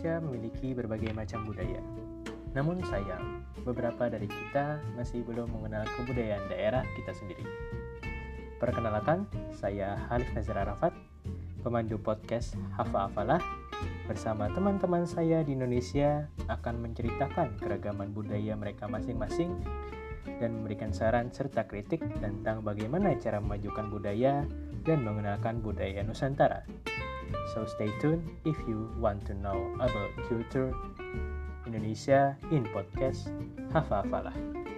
Indonesia memiliki berbagai macam budaya. Namun sayang, beberapa dari kita masih belum mengenal kebudayaan daerah kita sendiri. Perkenalkan, saya Halif Nazar Arafat, pemandu podcast Hafa Afalah. Bersama teman-teman saya di Indonesia akan menceritakan keragaman budaya mereka masing-masing dan memberikan saran serta kritik tentang bagaimana cara memajukan budaya dan mengenalkan budaya Nusantara. So stay tuned if you want to know about culture Indonesia in podcast Hafa Hafalah.